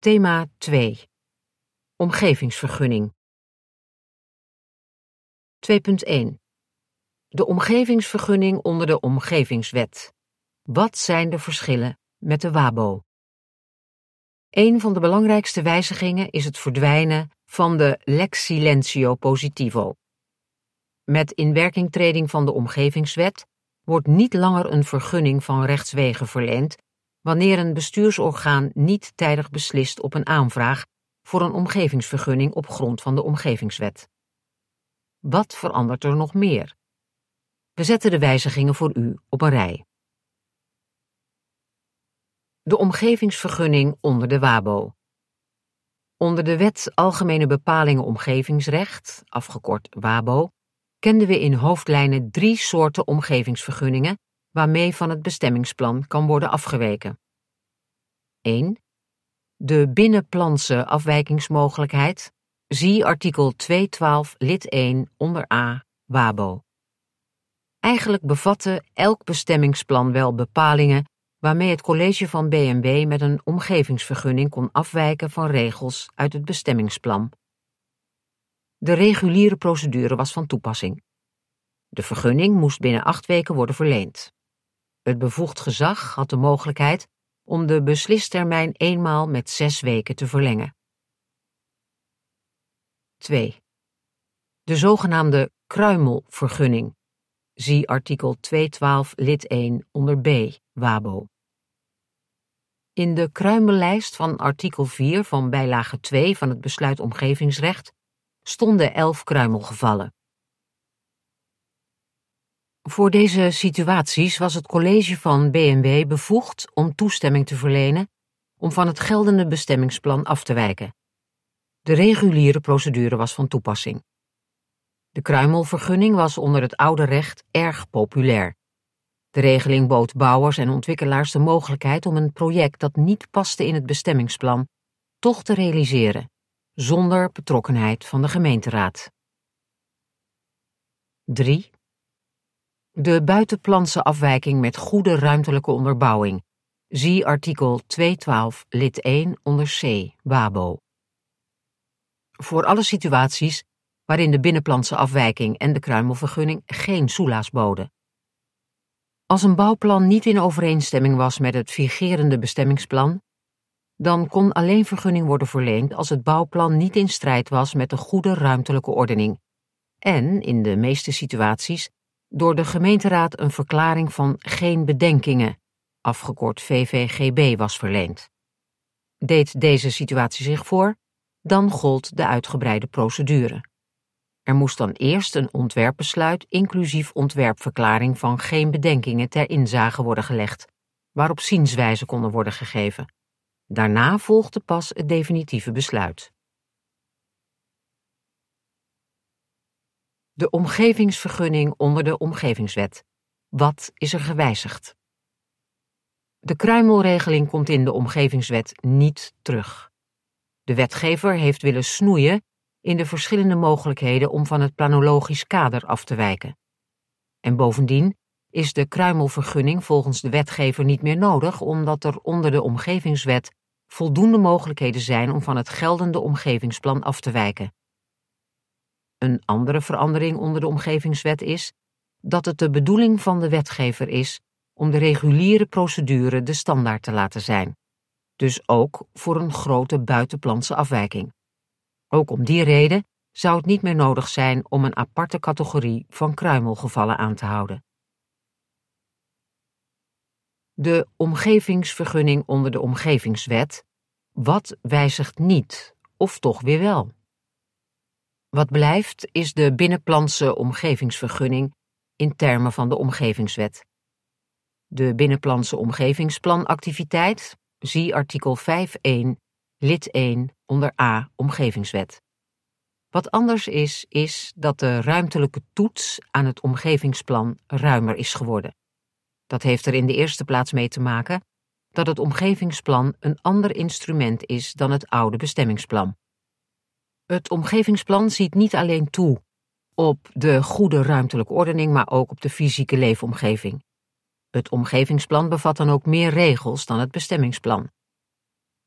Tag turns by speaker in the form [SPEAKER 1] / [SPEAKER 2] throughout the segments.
[SPEAKER 1] Thema 2 Omgevingsvergunning 2.1 De omgevingsvergunning onder de Omgevingswet. Wat zijn de verschillen met de WABO? Een van de belangrijkste wijzigingen is het verdwijnen van de lex silentio positivo. Met inwerkingtreding van de Omgevingswet wordt niet langer een vergunning van rechtswegen verleend wanneer een bestuursorgaan niet tijdig beslist op een aanvraag voor een omgevingsvergunning op grond van de Omgevingswet. Wat verandert er nog meer? We zetten de wijzigingen voor u op een rij. De omgevingsvergunning onder de WABO. Onder de Wet Algemene Bepalingen Omgevingsrecht, afgekort WABO, kenden we in hoofdlijnen drie soorten omgevingsvergunningen waarmee van het bestemmingsplan kan worden afgeweken. 1. De binnenplanse afwijkingsmogelijkheid. Zie artikel 212 lid 1 onder A WABO. Eigenlijk bevatte elk bestemmingsplan wel bepalingen waarmee het college van BMW met een omgevingsvergunning kon afwijken van regels uit het bestemmingsplan. De reguliere procedure was van toepassing. De vergunning moest binnen acht weken worden verleend. Het bevoegd gezag had de mogelijkheid om de beslistermijn eenmaal met zes weken te verlengen. 2. De zogenaamde kruimelvergunning. Zie artikel 212 lid 1 onder B, WABO. In de kruimellijst van artikel 4 van bijlage 2 van het besluit omgevingsrecht stonden elf kruimelgevallen. Voor deze situaties was het college van BMW bevoegd om toestemming te verlenen om van het geldende bestemmingsplan af te wijken. De reguliere procedure was van toepassing. De kruimelvergunning was onder het oude recht erg populair. De regeling bood bouwers en ontwikkelaars de mogelijkheid om een project dat niet paste in het bestemmingsplan toch te realiseren, zonder betrokkenheid van de gemeenteraad. 3. De buitenplanse afwijking met goede ruimtelijke onderbouwing. Zie artikel 212 lid 1 onder C, WABO. Voor alle situaties waarin de binnenplanse afwijking en de kruimelvergunning geen soelaas boden. Als een bouwplan niet in overeenstemming was met het vigerende bestemmingsplan, dan kon alleen vergunning worden verleend als het bouwplan niet in strijd was met de goede ruimtelijke ordening en, in de meeste situaties, door de gemeenteraad een verklaring van geen bedenkingen, afgekort VVGB, was verleend. Deed deze situatie zich voor, dan gold de uitgebreide procedure. Er moest dan eerst een ontwerpbesluit inclusief ontwerpverklaring van geen bedenkingen ter inzage worden gelegd, waarop zienswijze konden worden gegeven. Daarna volgde pas het definitieve besluit. De omgevingsvergunning onder de Omgevingswet. Wat is er gewijzigd? De kruimelregeling komt in de Omgevingswet niet terug. De wetgever heeft willen snoeien in de verschillende mogelijkheden om van het planologisch kader af te wijken. En bovendien is de kruimelvergunning volgens de wetgever niet meer nodig, omdat er onder de Omgevingswet voldoende mogelijkheden zijn om van het geldende omgevingsplan af te wijken. Een andere verandering onder de omgevingswet is dat het de bedoeling van de wetgever is om de reguliere procedure de standaard te laten zijn, dus ook voor een grote buitenplantse afwijking. Ook om die reden zou het niet meer nodig zijn om een aparte categorie van kruimelgevallen aan te houden. De omgevingsvergunning onder de omgevingswet. Wat wijzigt niet, of toch weer wel? Wat blijft is de binnenplantse omgevingsvergunning in termen van de omgevingswet. De binnenplantse omgevingsplanactiviteit, zie artikel 5.1, lid 1 onder A omgevingswet. Wat anders is, is dat de ruimtelijke toets aan het omgevingsplan ruimer is geworden. Dat heeft er in de eerste plaats mee te maken dat het omgevingsplan een ander instrument is dan het oude bestemmingsplan. Het omgevingsplan ziet niet alleen toe op de goede ruimtelijke ordening, maar ook op de fysieke leefomgeving. Het omgevingsplan bevat dan ook meer regels dan het bestemmingsplan.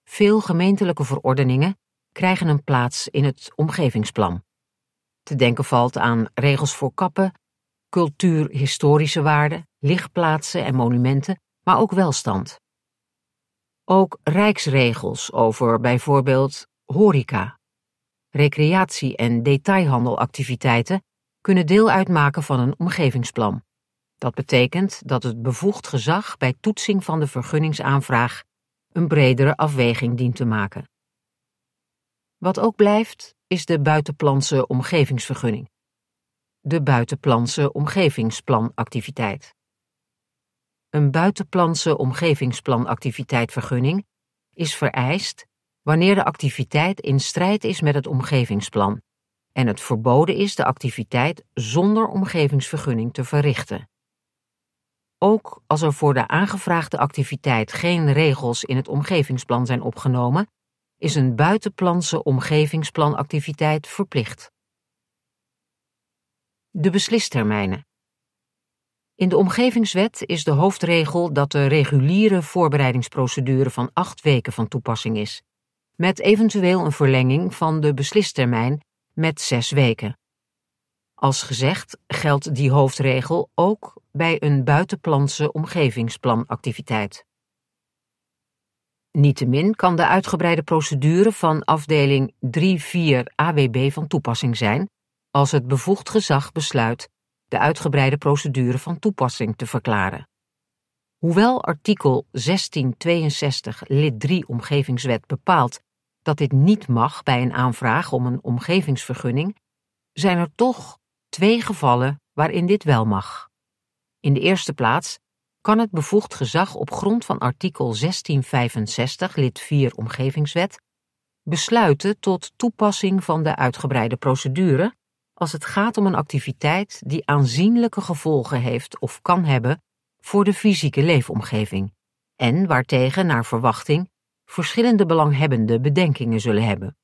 [SPEAKER 1] Veel gemeentelijke verordeningen krijgen een plaats in het omgevingsplan. Te denken valt aan regels voor kappen, cultuurhistorische waarden, lichtplaatsen en monumenten, maar ook welstand. Ook rijksregels over bijvoorbeeld horeca, recreatie- en detailhandelactiviteiten kunnen deel uitmaken van een omgevingsplan. Dat betekent dat het bevoegd gezag bij toetsing van de vergunningsaanvraag een bredere afweging dient te maken. Wat ook blijft, is de buitenplanse omgevingsvergunning. De buitenplanse omgevingsplanactiviteit. Een buitenplanse omgevingsplanactiviteitvergunning is vereist wanneer de activiteit in strijd is met het omgevingsplan en het verboden is de activiteit zonder omgevingsvergunning te verrichten. Ook als er voor de aangevraagde activiteit geen regels in het omgevingsplan zijn opgenomen, is een buitenplanse omgevingsplanactiviteit verplicht. De beslistermijnen. In de omgevingswet is de hoofdregel dat de reguliere voorbereidingsprocedure van acht weken van toepassing is, met eventueel een verlenging van de beslistermijn met zes weken. Als gezegd geldt die hoofdregel ook bij een buitenplanse omgevingsplanactiviteit. Niettemin kan de uitgebreide procedure van afdeling 3-4 AWB van toepassing zijn als het bevoegd gezag besluit de uitgebreide procedure van toepassing te verklaren. Hoewel artikel 1662 lid 3 Omgevingswet bepaalt dat dit niet mag bij een aanvraag om een omgevingsvergunning, zijn er toch twee gevallen waarin dit wel mag. In de eerste plaats kan het bevoegd gezag op grond van artikel 1665 lid 4 Omgevingswet besluiten tot toepassing van de uitgebreide procedure als het gaat om een activiteit die aanzienlijke gevolgen heeft of kan hebben voor de fysieke leefomgeving en waartegen naar verwachting verschillende belanghebbenden bedenkingen zullen hebben.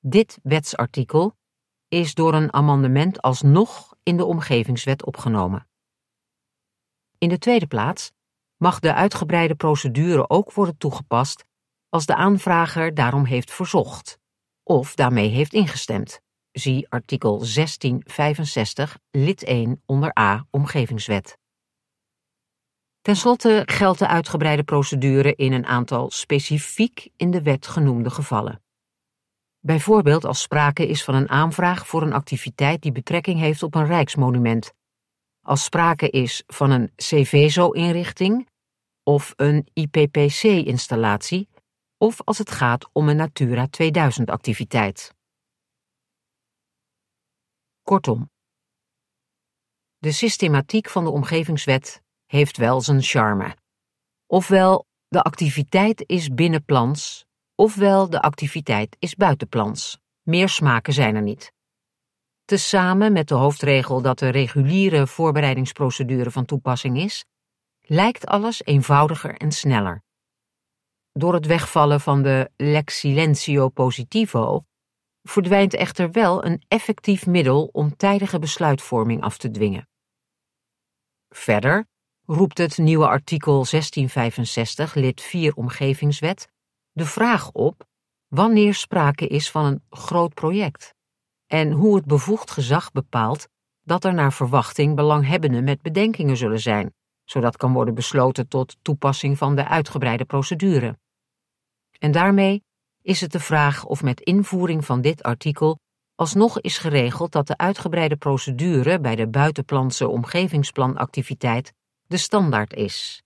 [SPEAKER 1] Dit wetsartikel is door een amendement alsnog in de omgevingswet opgenomen. In de tweede plaats mag de uitgebreide procedure ook worden toegepast als de aanvrager daarom heeft verzocht of daarmee heeft ingestemd. Zie artikel 1665 lid 1 onder A Omgevingswet. Ten slotte geldt de uitgebreide procedure in een aantal specifiek in de wet genoemde gevallen. Bijvoorbeeld als sprake is van een aanvraag voor een activiteit die betrekking heeft op een rijksmonument, als sprake is van een CVSO-inrichting of een IPPC-installatie, of als het gaat om een Natura 2000-activiteit. Kortom, de systematiek van de omgevingswet heeft wel zijn charme. Ofwel, de activiteit is binnenplans, ofwel de activiteit is buitenplans. Meer smaken zijn er niet. Tezamen met de hoofdregel dat de reguliere voorbereidingsprocedure van toepassing is, lijkt alles eenvoudiger en sneller. Door het wegvallen van de lex silentio positivo verdwijnt echter wel een effectief middel om tijdige besluitvorming af te dwingen. Verder roept het nieuwe artikel 1665 lid 4 Omgevingswet de vraag op wanneer sprake is van een groot project en hoe het bevoegd gezag bepaalt dat er naar verwachting belanghebbenden met bedenkingen zullen zijn, zodat kan worden besloten tot toepassing van de uitgebreide procedure. En daarmee is het de vraag of met invoering van dit artikel alsnog is geregeld dat de uitgebreide procedure bij de buitenplanse omgevingsplanactiviteit de standaard is.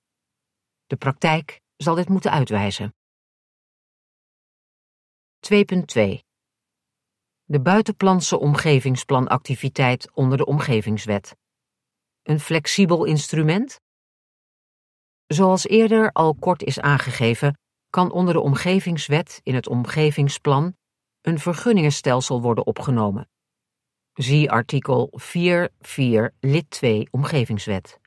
[SPEAKER 1] De praktijk zal dit moeten uitwijzen. 2.2 De buitenplanse omgevingsplanactiviteit onder de Omgevingswet. Een flexibel instrument? Zoals eerder al kort is aangegeven, kan onder de Omgevingswet in het omgevingsplan een vergunningenstelsel worden opgenomen. Zie artikel 4.4 lid 2 Omgevingswet.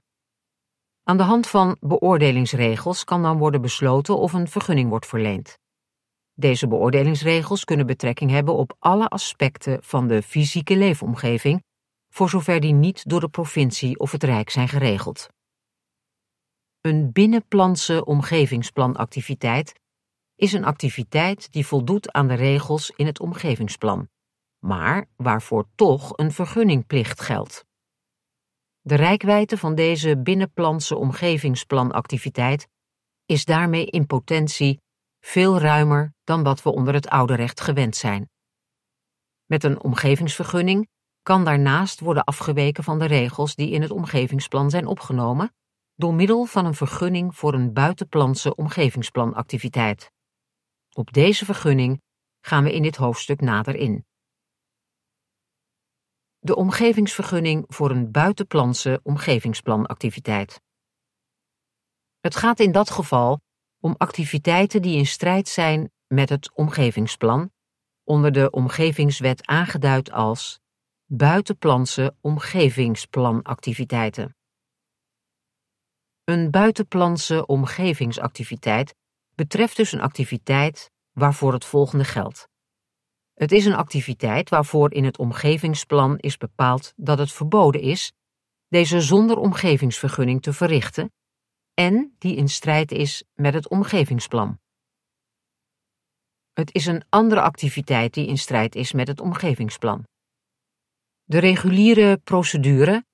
[SPEAKER 1] Aan de hand van beoordelingsregels kan dan worden besloten of een vergunning wordt verleend. Deze beoordelingsregels kunnen betrekking hebben op alle aspecten van de fysieke leefomgeving, voor zover die niet door de provincie of het Rijk zijn geregeld. Een binnenplanse omgevingsplanactiviteit is een activiteit die voldoet aan de regels in het omgevingsplan, maar waarvoor toch een vergunningplicht geldt. De rijkwijde van deze binnenplantse omgevingsplanactiviteit is daarmee in potentie veel ruimer dan wat we onder het oude recht gewend zijn. Met een omgevingsvergunning kan daarnaast worden afgeweken van de regels die in het omgevingsplan zijn opgenomen, door middel van een vergunning voor een buitenplantse omgevingsplanactiviteit. Op deze vergunning gaan we in dit hoofdstuk nader in. De omgevingsvergunning voor een buitenplantse omgevingsplanactiviteit. Het gaat in dat geval om activiteiten die in strijd zijn met het omgevingsplan, onder de Omgevingswet aangeduid als buitenplantse omgevingsplanactiviteiten. Een buitenplantse omgevingsactiviteit betreft dus een activiteit waarvoor het volgende geldt. Het is een activiteit waarvoor in het omgevingsplan is bepaald dat het verboden is deze zonder omgevingsvergunning te verrichten en die in strijd is met het omgevingsplan. Het is een andere activiteit die in strijd is met het omgevingsplan. De reguliere procedure,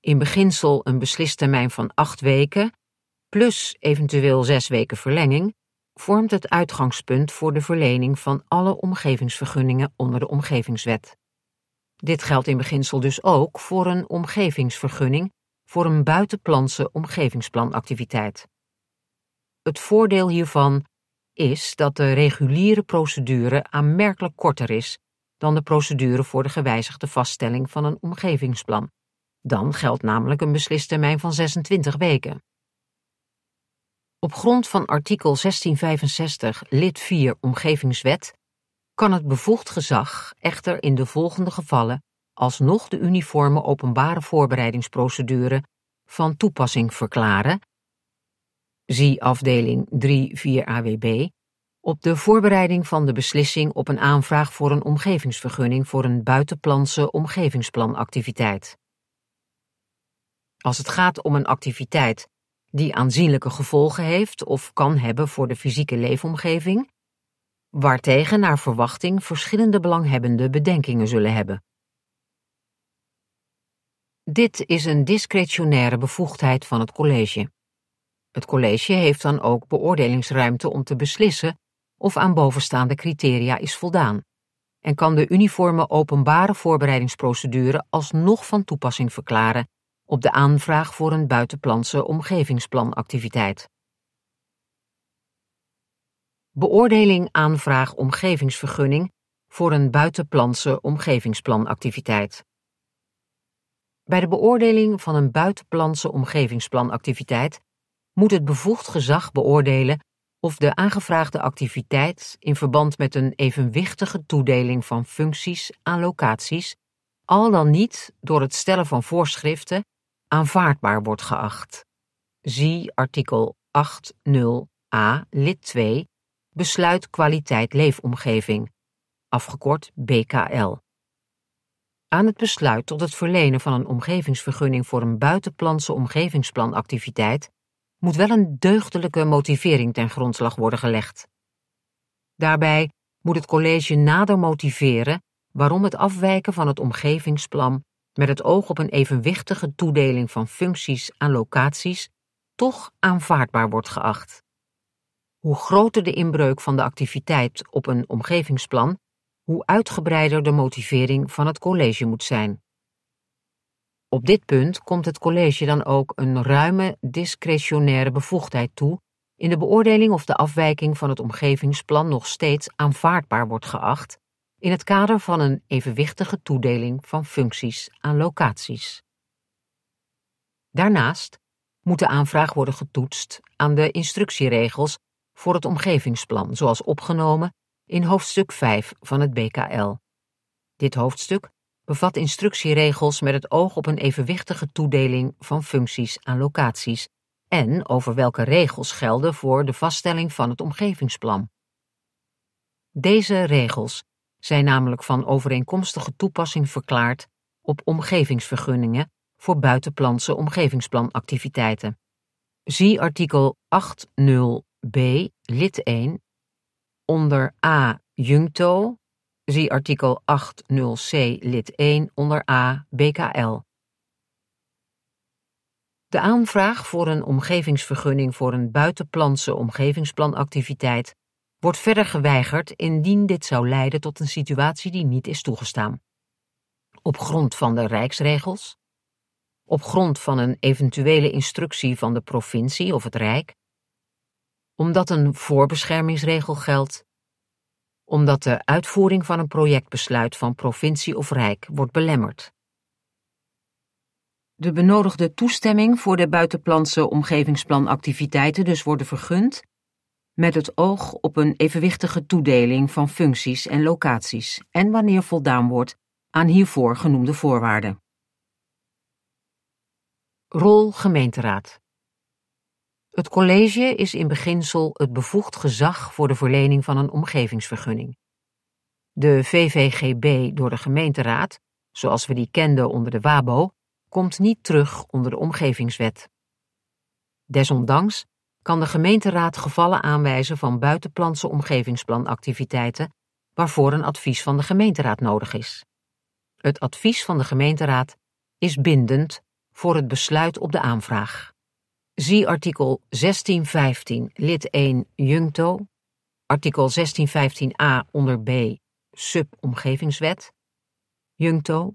[SPEAKER 1] in beginsel een beslistermijn van acht weken, plus eventueel zes weken verlenging, vormt het uitgangspunt voor de verlening van alle omgevingsvergunningen onder de Omgevingswet. Dit geldt in beginsel dus ook voor een omgevingsvergunning voor een buitenplantse omgevingsplanactiviteit. Het voordeel hiervan is dat de reguliere procedure aanmerkelijk korter is dan de procedure voor de gewijzigde vaststelling van een omgevingsplan. Dan geldt namelijk een beslistermijn van 26 weken. Op grond van artikel 1665 lid 4 Omgevingswet kan het bevoegd gezag echter in de volgende gevallen alsnog de uniforme openbare voorbereidingsprocedure van toepassing verklaren, zie afdeling 3-4 AWB, op de voorbereiding van de beslissing op een aanvraag voor een omgevingsvergunning voor een buitenplantse omgevingsplanactiviteit. Als het gaat om een activiteit die aanzienlijke gevolgen heeft of kan hebben voor de fysieke leefomgeving, waartegen naar verwachting verschillende belanghebbenden bedenkingen zullen hebben. Dit is een discretionaire bevoegdheid van het college. Het college heeft dan ook beoordelingsruimte om te beslissen of aan bovenstaande criteria is voldaan en kan de uniforme openbare voorbereidingsprocedure alsnog van toepassing verklaren op de aanvraag voor een buitenplantse omgevingsplanactiviteit. Beoordeling aanvraag omgevingsvergunning voor een buitenplantse omgevingsplanactiviteit. Bij de beoordeling van een buitenplantse omgevingsplanactiviteit moet het bevoegd gezag beoordelen of de aangevraagde activiteit in verband met een evenwichtige toedeling van functies aan locaties al dan niet door het stellen van voorschriften aanvaardbaar wordt geacht. Zie artikel 8.0a lid 2 Besluit kwaliteit leefomgeving, afgekort BKL. Aan het besluit tot het verlenen van een omgevingsvergunning voor een buitenplantse omgevingsplanactiviteit moet wel een deugdelijke motivering ten grondslag worden gelegd. Daarbij moet het college nader motiveren waarom het afwijken van het omgevingsplan met het oog op een evenwichtige toedeling van functies aan locaties toch aanvaardbaar wordt geacht. Hoe groter de inbreuk van de activiteit op een omgevingsplan, hoe uitgebreider de motivering van het college moet zijn. Op dit punt komt het college dan ook een ruime discretionaire bevoegdheid toe in de beoordeling of de afwijking van het omgevingsplan nog steeds aanvaardbaar wordt geacht in het kader van een evenwichtige toedeling van functies aan locaties. Daarnaast moet de aanvraag worden getoetst aan de instructieregels voor het omgevingsplan, zoals opgenomen in hoofdstuk 5 van het BKL. Dit hoofdstuk bevat instructieregels met het oog op een evenwichtige toedeling van functies aan locaties en over welke regels gelden voor de vaststelling van het omgevingsplan. Deze regels zijn namelijk van overeenkomstige toepassing verklaard op omgevingsvergunningen voor buitenplantse omgevingsplanactiviteiten. Zie artikel 80b lid 1 Onder A. Juncto, zie artikel 80c lid 1 onder A. BKL. De aanvraag voor een omgevingsvergunning voor een buitenplantse omgevingsplanactiviteit wordt verder geweigerd indien dit zou leiden tot een situatie die niet is toegestaan. Op grond van de Rijksregels, op grond van een eventuele instructie van de provincie of het Rijk, omdat een voorbeschermingsregel geldt, omdat de uitvoering van een projectbesluit van provincie of Rijk wordt belemmerd. De benodigde toestemming voor de buitenplantse omgevingsplanactiviteiten dus worden vergund met het oog op een evenwichtige toedeling van functies en locaties en wanneer voldaan wordt aan hiervoor genoemde voorwaarden. Rol gemeenteraad Het college is in beginsel het bevoegd gezag voor de verlening van een omgevingsvergunning. De VVGB door de gemeenteraad, zoals we die kenden onder de WABO, komt niet terug onder de omgevingswet. Desondanks kan de gemeenteraad gevallen aanwijzen van buitenplantse omgevingsplanactiviteiten waarvoor een advies van de gemeenteraad nodig is. Het advies van de gemeenteraad is bindend voor het besluit op de aanvraag. Zie artikel 1615 lid 1 Juncto, artikel 1615a onder B sub omgevingswet, Juncto,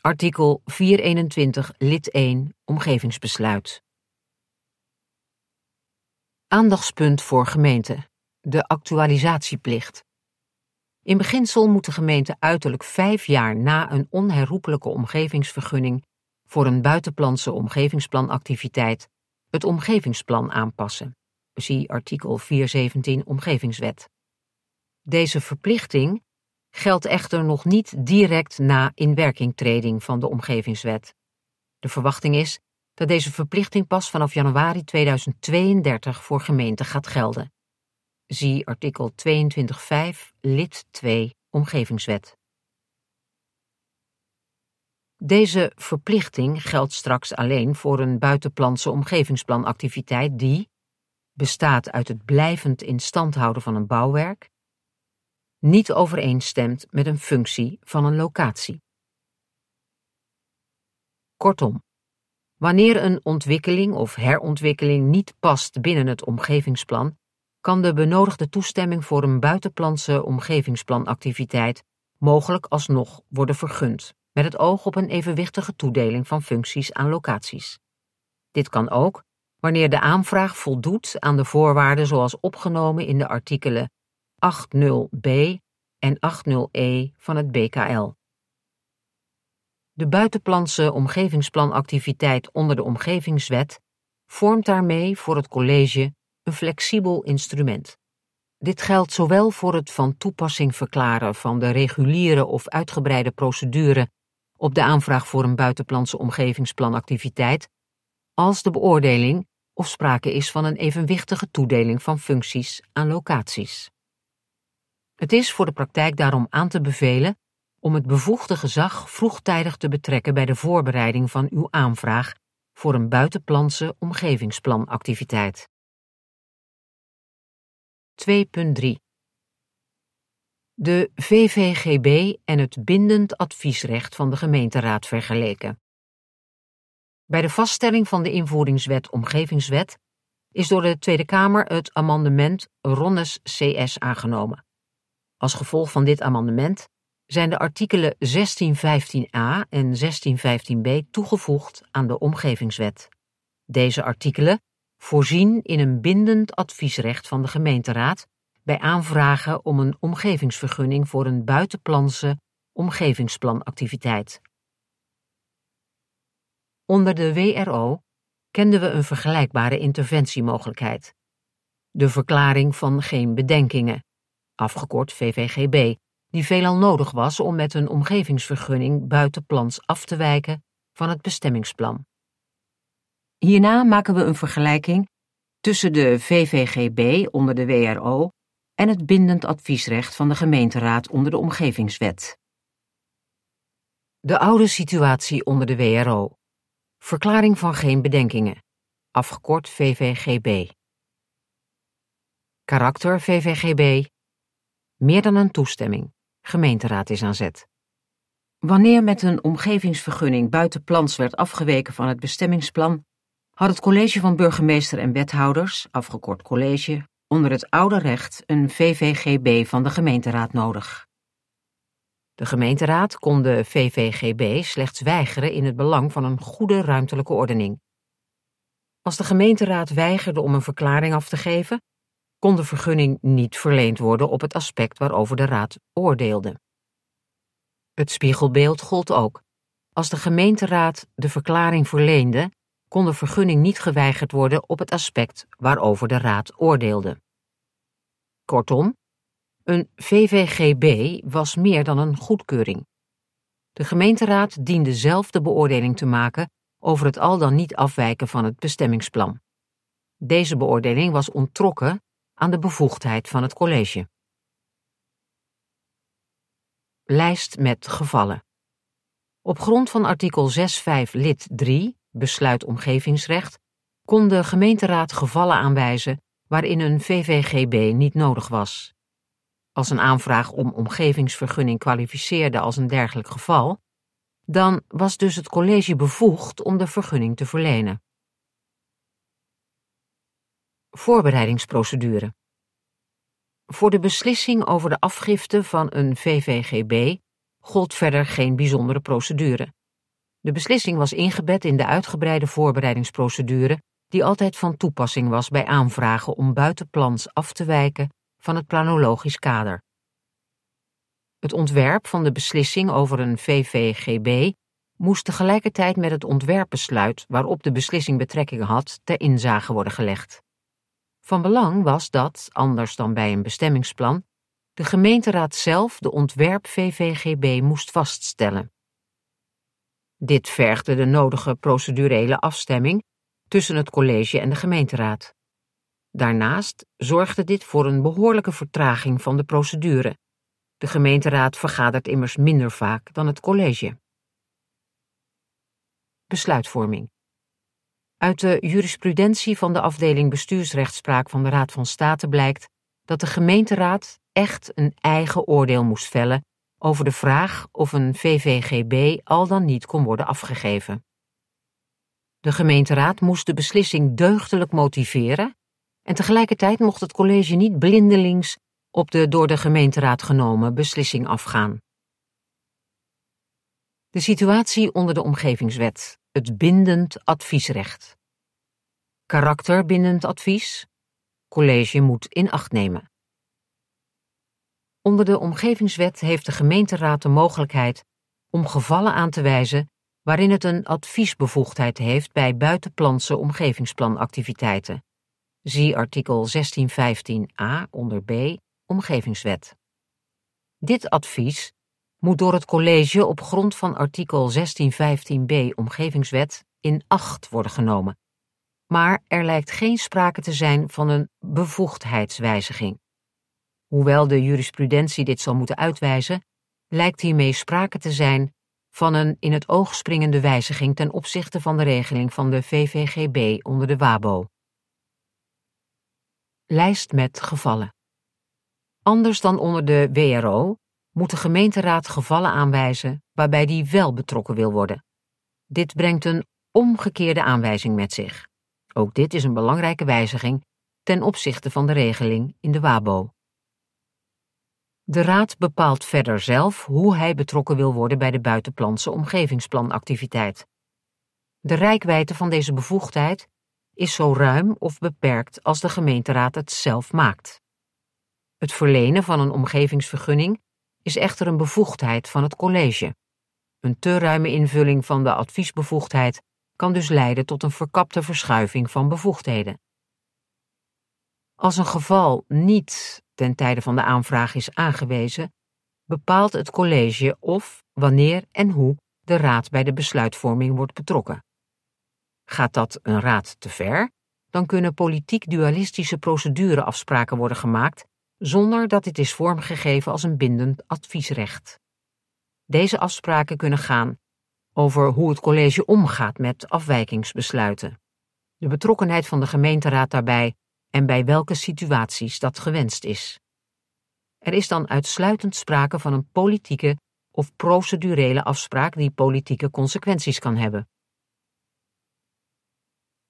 [SPEAKER 1] artikel 421 lid 1 omgevingsbesluit. Aandachtspunt voor gemeenten: de actualisatieplicht. In beginsel moet de gemeente uiterlijk vijf jaar na een onherroepelijke omgevingsvergunning voor een buitenplantse omgevingsplanactiviteit het omgevingsplan aanpassen. Zie artikel 417 Omgevingswet. Deze verplichting geldt echter nog niet direct na inwerkingtreding van de Omgevingswet. De verwachting is dat deze verplichting pas vanaf januari 2032 voor gemeenten gaat gelden. Zie artikel 22.5 lid 2 Omgevingswet. Deze verplichting geldt straks alleen voor een buitenplantse omgevingsplanactiviteit die bestaat uit het blijvend in stand houden van een bouwwerk, niet overeenstemt met een functie van een locatie. Kortom, wanneer een ontwikkeling of herontwikkeling niet past binnen het omgevingsplan, kan de benodigde toestemming voor een buitenplantse omgevingsplanactiviteit mogelijk alsnog worden vergund, met het oog op een evenwichtige toedeling van functies aan locaties. Dit kan ook wanneer de aanvraag voldoet aan de voorwaarden zoals opgenomen in de artikelen 80b en 80e van het BKL. De buitenplantse omgevingsplanactiviteit onder de Omgevingswet vormt daarmee voor het college een flexibel instrument. Dit geldt zowel voor het van toepassing verklaren van de reguliere of uitgebreide procedure op de aanvraag voor een buitenplantse omgevingsplanactiviteit, als de beoordeling of sprake is van een evenwichtige toedeling van functies aan locaties. Het is voor de praktijk daarom aan te bevelen om het bevoegde gezag vroegtijdig te betrekken bij de voorbereiding van uw aanvraag voor een buitenplantse omgevingsplanactiviteit. 2.3 De VVGB en het bindend adviesrecht van de gemeenteraad vergeleken. Bij de vaststelling van de invoeringswet Omgevingswet is door de Tweede Kamer het amendement Ronnes CS aangenomen. Als gevolg van dit amendement zijn de artikelen 1615a en 1615b toegevoegd aan de Omgevingswet. Deze artikelen voorzien in een bindend adviesrecht van de gemeenteraad bij aanvragen om een omgevingsvergunning voor een buitenplanse omgevingsplanactiviteit. Onder de WRO kenden we een vergelijkbare interventiemogelijkheid. De verklaring van geen bedenkingen, afgekort VVGB, die veelal nodig was om met een omgevingsvergunning buitenplans af te wijken van het bestemmingsplan. Hierna maken we een vergelijking tussen de VVGB onder de WRO en het bindend adviesrecht van de gemeenteraad onder de Omgevingswet. De oude situatie onder de WRO. Verklaring van geen bedenkingen. Afgekort VVGB. Karakter VVGB meer dan een toestemming, gemeenteraad is aan zet. Wanneer met een omgevingsvergunning buiten plans werd afgeweken van het bestemmingsplan, had het college van burgemeester en wethouders, afgekort college, onder het oude recht een VVGB van de gemeenteraad nodig. De gemeenteraad kon de VVGB slechts weigeren in het belang van een goede ruimtelijke ordening. Als de gemeenteraad weigerde om een verklaring af te geven, kon de vergunning niet verleend worden op het aspect waarover de raad oordeelde. Het spiegelbeeld gold ook. Als de gemeenteraad de verklaring verleende, kon de vergunning niet geweigerd worden op het aspect waarover de raad oordeelde. Kortom, een VVGB was meer dan een goedkeuring. De gemeenteraad diende zelf de beoordeling te maken over het al dan niet afwijken van het bestemmingsplan. Deze beoordeling was onttrokken aan de bevoegdheid van het college. Lijst met gevallen. Op grond van artikel 6.5 lid 3, besluit omgevingsrecht, kon de gemeenteraad gevallen aanwijzen waarin een VVGB niet nodig was. Als een aanvraag om omgevingsvergunning kwalificeerde als een dergelijk geval, dan was dus het college bevoegd om de vergunning te verlenen. Voorbereidingsprocedure. Voor de beslissing over de afgifte van een VVGB gold verder geen bijzondere procedure. De beslissing was ingebed in de uitgebreide voorbereidingsprocedure die altijd van toepassing was bij aanvragen om buitenplans af te wijken van het planologisch kader. Het ontwerp van de beslissing over een VVGB moest tegelijkertijd met het ontwerpbesluit waarop de beslissing betrekking had ter inzage worden gelegd. Van belang was dat, anders dan bij een bestemmingsplan, de gemeenteraad zelf de ontwerp VVGB moest vaststellen. Dit vergde de nodige procedurele afstemming tussen het college en de gemeenteraad. Daarnaast zorgde dit voor een behoorlijke vertraging van de procedure. De gemeenteraad vergadert immers minder vaak dan het college. Besluitvorming. Uit de jurisprudentie van de afdeling bestuursrechtspraak van de Raad van State blijkt dat de gemeenteraad echt een eigen oordeel moest vellen over de vraag of een VVGB al dan niet kon worden afgegeven. De gemeenteraad moest de beslissing deugdelijk motiveren en tegelijkertijd mocht het college niet blindelings op de door de gemeenteraad genomen beslissing afgaan. De situatie onder de omgevingswet, het bindend adviesrecht. Karakterbindend advies. College moet in acht nemen. Onder de omgevingswet heeft de gemeenteraad de mogelijkheid om gevallen aan te wijzen waarin het een adviesbevoegdheid heeft bij buitenplantse omgevingsplanactiviteiten. Zie artikel 1615a onder B Omgevingswet. Dit advies moet door het college op grond van artikel 1615b Omgevingswet in acht worden genomen. Maar er lijkt geen sprake te zijn van een bevoegdheidswijziging. Hoewel de jurisprudentie dit zal moeten uitwijzen, lijkt hiermee sprake te zijn van een in het oog springende wijziging ten opzichte van de regeling van de VVGB onder de WABO. Lijst met gevallen. Anders dan onder de WRO moet de gemeenteraad gevallen aanwijzen waarbij die wel betrokken wil worden. Dit brengt een omgekeerde aanwijzing met zich. Ook dit is een belangrijke wijziging ten opzichte van de regeling in de WABO. De Raad bepaalt verder zelf hoe hij betrokken wil worden bij de buitenplantse omgevingsplanactiviteit. De rijkwijde van deze bevoegdheid is zo ruim of beperkt als de gemeenteraad het zelf maakt. Het verlenen van een omgevingsvergunning is echter een bevoegdheid van het college. Een te ruime invulling van de adviesbevoegdheid kan dus leiden tot een verkapte verschuiving van bevoegdheden. Als een geval niet ten tijde van de aanvraag is aangewezen, bepaalt het college of, wanneer en hoe de raad bij de besluitvorming wordt betrokken. Gaat dat een raad te ver, dan kunnen politiek-dualistische procedureafspraken worden gemaakt zonder dat dit is vormgegeven als een bindend adviesrecht. Deze afspraken kunnen gaan over hoe het college omgaat met afwijkingsbesluiten, de betrokkenheid van de gemeenteraad daarbij en bij welke situaties dat gewenst is. Er is dan uitsluitend sprake van een politieke of procedurele afspraak die politieke consequenties kan hebben.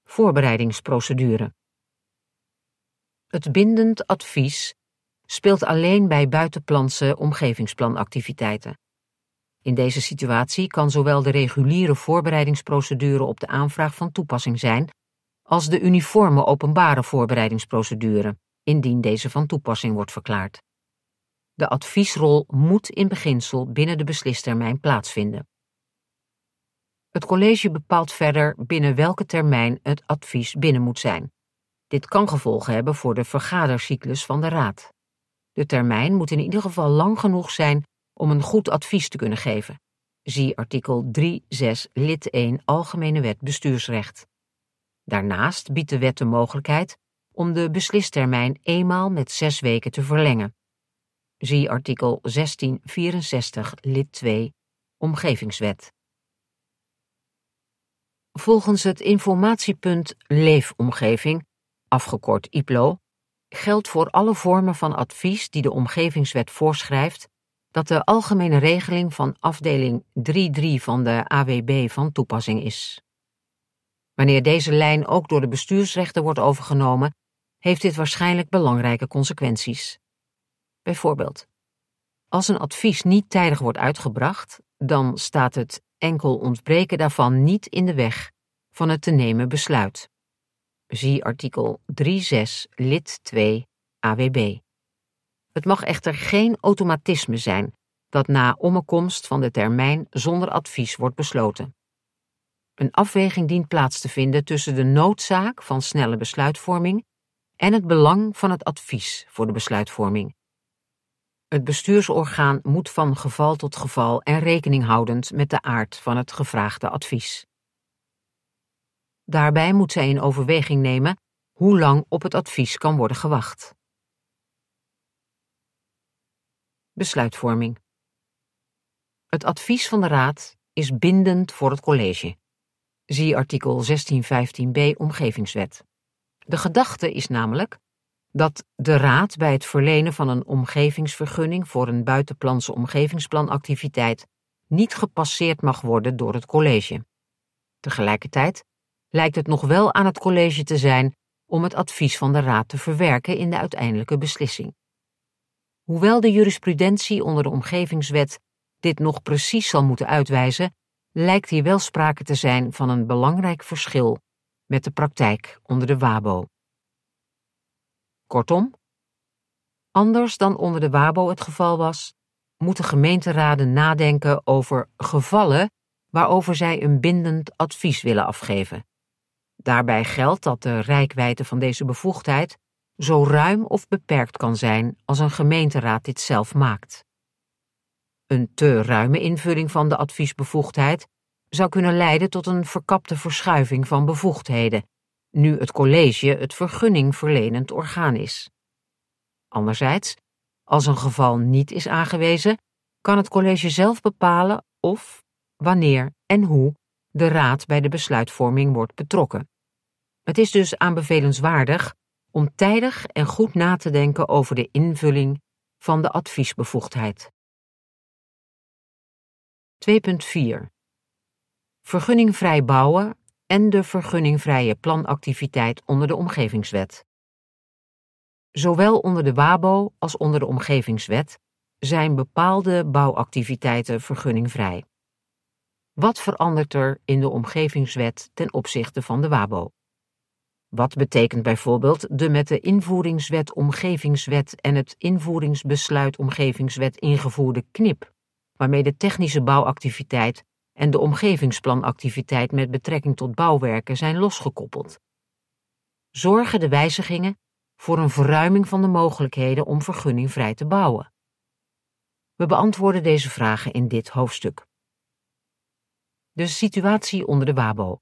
[SPEAKER 1] Voorbereidingsprocedure. Het bindend advies speelt alleen bij buitenplantse omgevingsplanactiviteiten. In deze situatie kan zowel de reguliere voorbereidingsprocedure op de aanvraag van toepassing zijn, als de uniforme openbare voorbereidingsprocedure, indien deze van toepassing wordt verklaard. De adviesrol moet in beginsel binnen de beslistermijn plaatsvinden. Het college bepaalt verder binnen welke termijn het advies binnen moet zijn. Dit kan gevolgen hebben voor de vergadercyclus van de Raad. De termijn moet in ieder geval lang genoeg zijn om een goed advies te kunnen geven. Zie artikel 3.6 lid 1 Algemene Wet Bestuursrecht. Daarnaast biedt de wet de mogelijkheid om de beslistermijn eenmaal met zes weken te verlengen. Zie artikel 1664 lid 2 Omgevingswet. Volgens het informatiepunt Leefomgeving, afgekort IPLO, geldt voor alle vormen van advies die de Omgevingswet voorschrijft dat de algemene regeling van afdeling 3.3 van de AWB van toepassing is. Wanneer deze lijn ook door de bestuursrechten wordt overgenomen, heeft dit waarschijnlijk belangrijke consequenties. Bijvoorbeeld, als een advies niet tijdig wordt uitgebracht, dan staat het enkel ontbreken daarvan niet in de weg van het te nemen besluit. Zie artikel 3.6 lid 2 AWB. Het mag echter geen automatisme zijn dat na ommekomst van de termijn zonder advies wordt besloten. Een afweging dient plaats te vinden tussen de noodzaak van snelle besluitvorming en het belang van het advies voor de besluitvorming. Het bestuursorgaan moet van geval tot geval en rekening houdend met de aard van het gevraagde advies. Daarbij moet zij in overweging nemen hoe lang op het advies kan worden gewacht. Besluitvorming. Het advies van de Raad is bindend voor het college. Zie artikel 1615b Omgevingswet. De gedachte is namelijk dat de Raad bij het verlenen van een omgevingsvergunning voor een buitenplantse omgevingsplanactiviteit niet gepasseerd mag worden door het college. Tegelijkertijd lijkt het nog wel aan het college te zijn om het advies van de Raad te verwerken in de uiteindelijke beslissing. Hoewel de jurisprudentie onder de omgevingswet dit nog precies zal moeten uitwijzen, lijkt hier wel sprake te zijn van een belangrijk verschil met de praktijk onder de WABO. Kortom, anders dan onder de WABO het geval was, moeten gemeenteraden nadenken over gevallen waarover zij een bindend advies willen afgeven. Daarbij geldt dat de rijkwijde van deze bevoegdheid zo ruim of beperkt kan zijn als een gemeenteraad dit zelf maakt. Een te ruime invulling van de adviesbevoegdheid zou kunnen leiden tot een verkapte verschuiving van bevoegdheden, nu het college het vergunningverlenend orgaan is. Anderzijds, als een geval niet is aangewezen, kan het college zelf bepalen of, wanneer en hoe de raad bij de besluitvorming wordt betrokken. Het is dus aanbevelenswaardig om tijdig en goed na te denken over de invulling van de adviesbevoegdheid. 2.4 Vergunningvrij bouwen en de vergunningvrije planactiviteit onder de Omgevingswet. Zowel onder de WABO als onder de Omgevingswet zijn bepaalde bouwactiviteiten vergunningvrij. Wat verandert er in de Omgevingswet ten opzichte van de WABO? Wat betekent bijvoorbeeld de met de invoeringswet Omgevingswet en het invoeringsbesluit Omgevingswet ingevoerde KNIP, waarmee de technische bouwactiviteit en de omgevingsplanactiviteit met betrekking tot bouwwerken zijn losgekoppeld? Zorgen de wijzigingen voor een verruiming van de mogelijkheden om vergunningvrij te bouwen? We beantwoorden deze vragen in dit hoofdstuk. De situatie onder de WABO.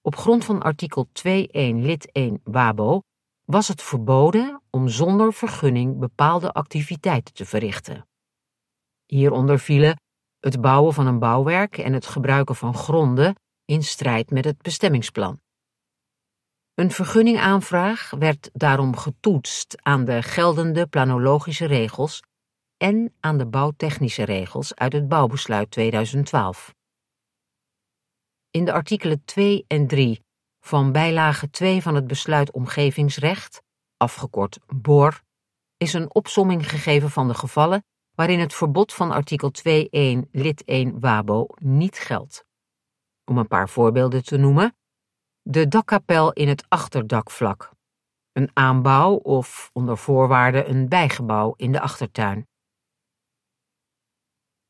[SPEAKER 1] Op grond van artikel 2.1 lid 1 WABO was het verboden om zonder vergunning bepaalde activiteiten te verrichten. Hieronder vielen het bouwen van een bouwwerk en het gebruiken van gronden in strijd met het bestemmingsplan. Een vergunningaanvraag werd daarom getoetst aan de geldende planologische regels en aan de bouwtechnische regels uit het bouwbesluit 2012. In de artikelen 2 en 3 van bijlage 2 van het besluit omgevingsrecht, afgekort BOR, is een opsomming gegeven van de gevallen waarin het verbod van artikel 2.1 lid 1 WABO niet geldt. Om een paar voorbeelden te noemen: de dakkapel in het achterdakvlak, een aanbouw of onder voorwaarden een bijgebouw in de achtertuin.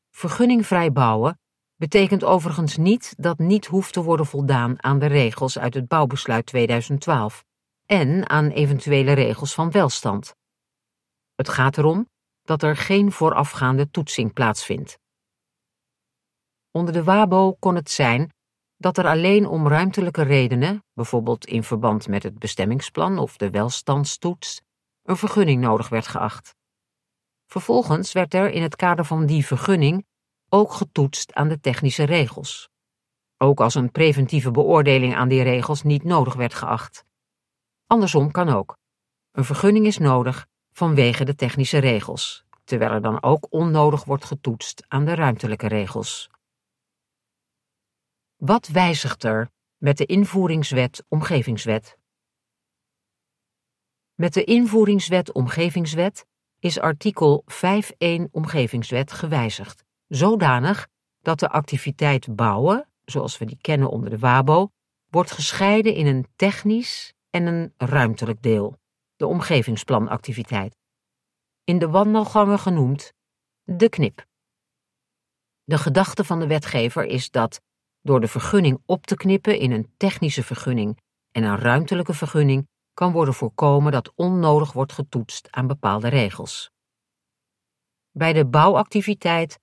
[SPEAKER 1] Vergunningvrij bouwen betekent overigens niet dat niet hoeft te worden voldaan aan de regels uit het bouwbesluit 2012 en aan eventuele regels van welstand. Het gaat erom dat er geen voorafgaande toetsing plaatsvindt. Onder de WABO kon het zijn dat er alleen om ruimtelijke redenen, bijvoorbeeld in verband met het bestemmingsplan of de welstandstoets, een vergunning nodig werd geacht. Vervolgens werd er in het kader van die vergunning ook getoetst aan de technische regels. Ook als een preventieve beoordeling aan die regels niet nodig werd geacht. Andersom kan ook. Een vergunning is nodig vanwege de technische regels, terwijl er dan ook onnodig wordt getoetst aan de ruimtelijke regels. Wat wijzigt er met de invoeringswet Omgevingswet? Met de invoeringswet Omgevingswet is artikel 5.1 Omgevingswet gewijzigd, zodanig dat de activiteit bouwen, zoals we die kennen onder de WABO, wordt gescheiden in een technisch en een ruimtelijk deel, de omgevingsplanactiviteit. In de wandelgangen genoemd de knip. De gedachte van de wetgever is dat door de vergunning op te knippen in een technische vergunning en een ruimtelijke vergunning kan worden voorkomen dat onnodig wordt getoetst aan bepaalde regels. Bij de bouwactiviteit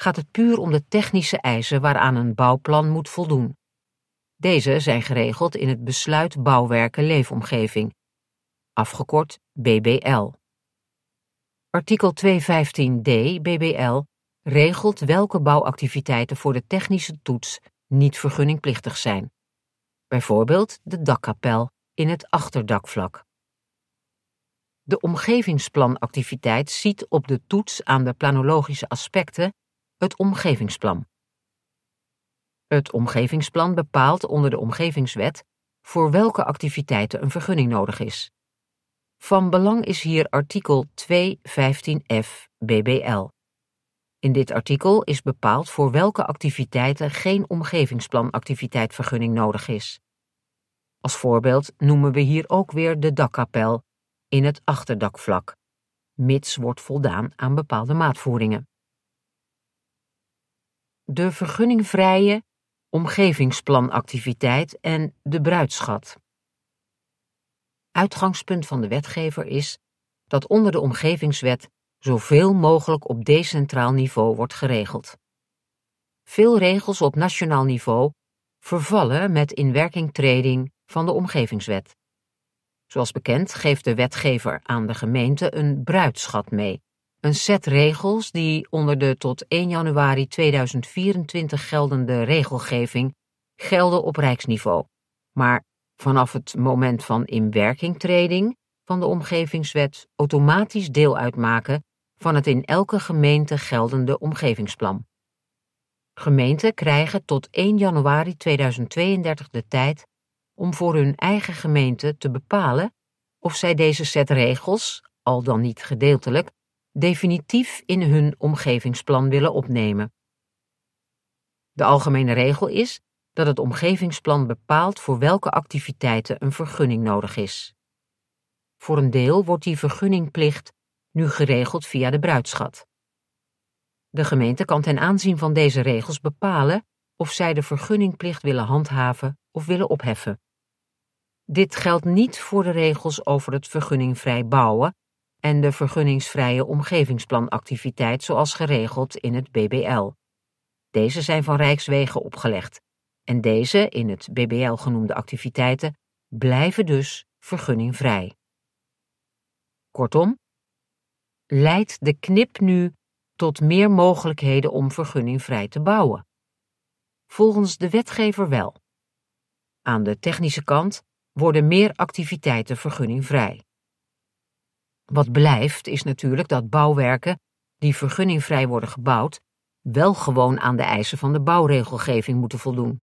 [SPEAKER 1] gaat het puur om de technische eisen waaraan een bouwplan moet voldoen. Deze zijn geregeld in het Besluit Bouwwerken Leefomgeving, afgekort BBL. Artikel 215d BBL regelt welke bouwactiviteiten voor de technische toets niet vergunningplichtig zijn. Bijvoorbeeld de dakkapel in het achterdakvlak. De omgevingsplanactiviteit ziet op de toets aan de planologische aspecten het omgevingsplan. Het omgevingsplan bepaalt onder de omgevingswet voor welke activiteiten een vergunning nodig is. Van belang is hier artikel 215f BBL. In dit artikel is bepaald voor welke activiteiten geen omgevingsplanactiviteitvergunning nodig is. Als voorbeeld noemen we hier ook weer de dakkapel in het achterdakvlak, mits wordt voldaan aan bepaalde maatvoeringen. De vergunningvrije omgevingsplanactiviteit en de bruidschat. Uitgangspunt van de wetgever is dat onder de omgevingswet zoveel mogelijk op decentraal niveau wordt geregeld. Veel regels op nationaal niveau vervallen met inwerkingtreding van de omgevingswet. Zoals bekend geeft de wetgever aan de gemeente een bruidschat mee, een set regels die onder de tot 1 januari 2024 geldende regelgeving gelden op rijksniveau, maar vanaf het moment van inwerkingtreding van de omgevingswet automatisch deel uitmaken van het in elke gemeente geldende omgevingsplan. Gemeenten krijgen tot 1 januari 2032 de tijd om voor hun eigen gemeente te bepalen of zij deze set regels, al dan niet gedeeltelijk, definitief in hun omgevingsplan willen opnemen. De algemene regel is dat het omgevingsplan bepaalt voor welke activiteiten een vergunning nodig is. Voor een deel wordt die vergunningplicht nu geregeld via de bruidschat. De gemeente kan ten aanzien van deze regels bepalen of zij de vergunningplicht willen handhaven of willen opheffen. Dit geldt niet voor de regels over het vergunningvrij bouwen en de vergunningsvrije omgevingsplanactiviteit zoals geregeld in het BBL. Deze zijn van Rijkswegen opgelegd en deze in het BBL genoemde activiteiten blijven dus vergunningvrij. Kortom, leidt de knip nu tot meer mogelijkheden om vergunningvrij te bouwen? Volgens de wetgever wel. Aan de technische kant worden meer activiteiten vergunningvrij. Wat blijft is natuurlijk dat bouwwerken die vergunningvrij worden gebouwd wel gewoon aan de eisen van de bouwregelgeving moeten voldoen.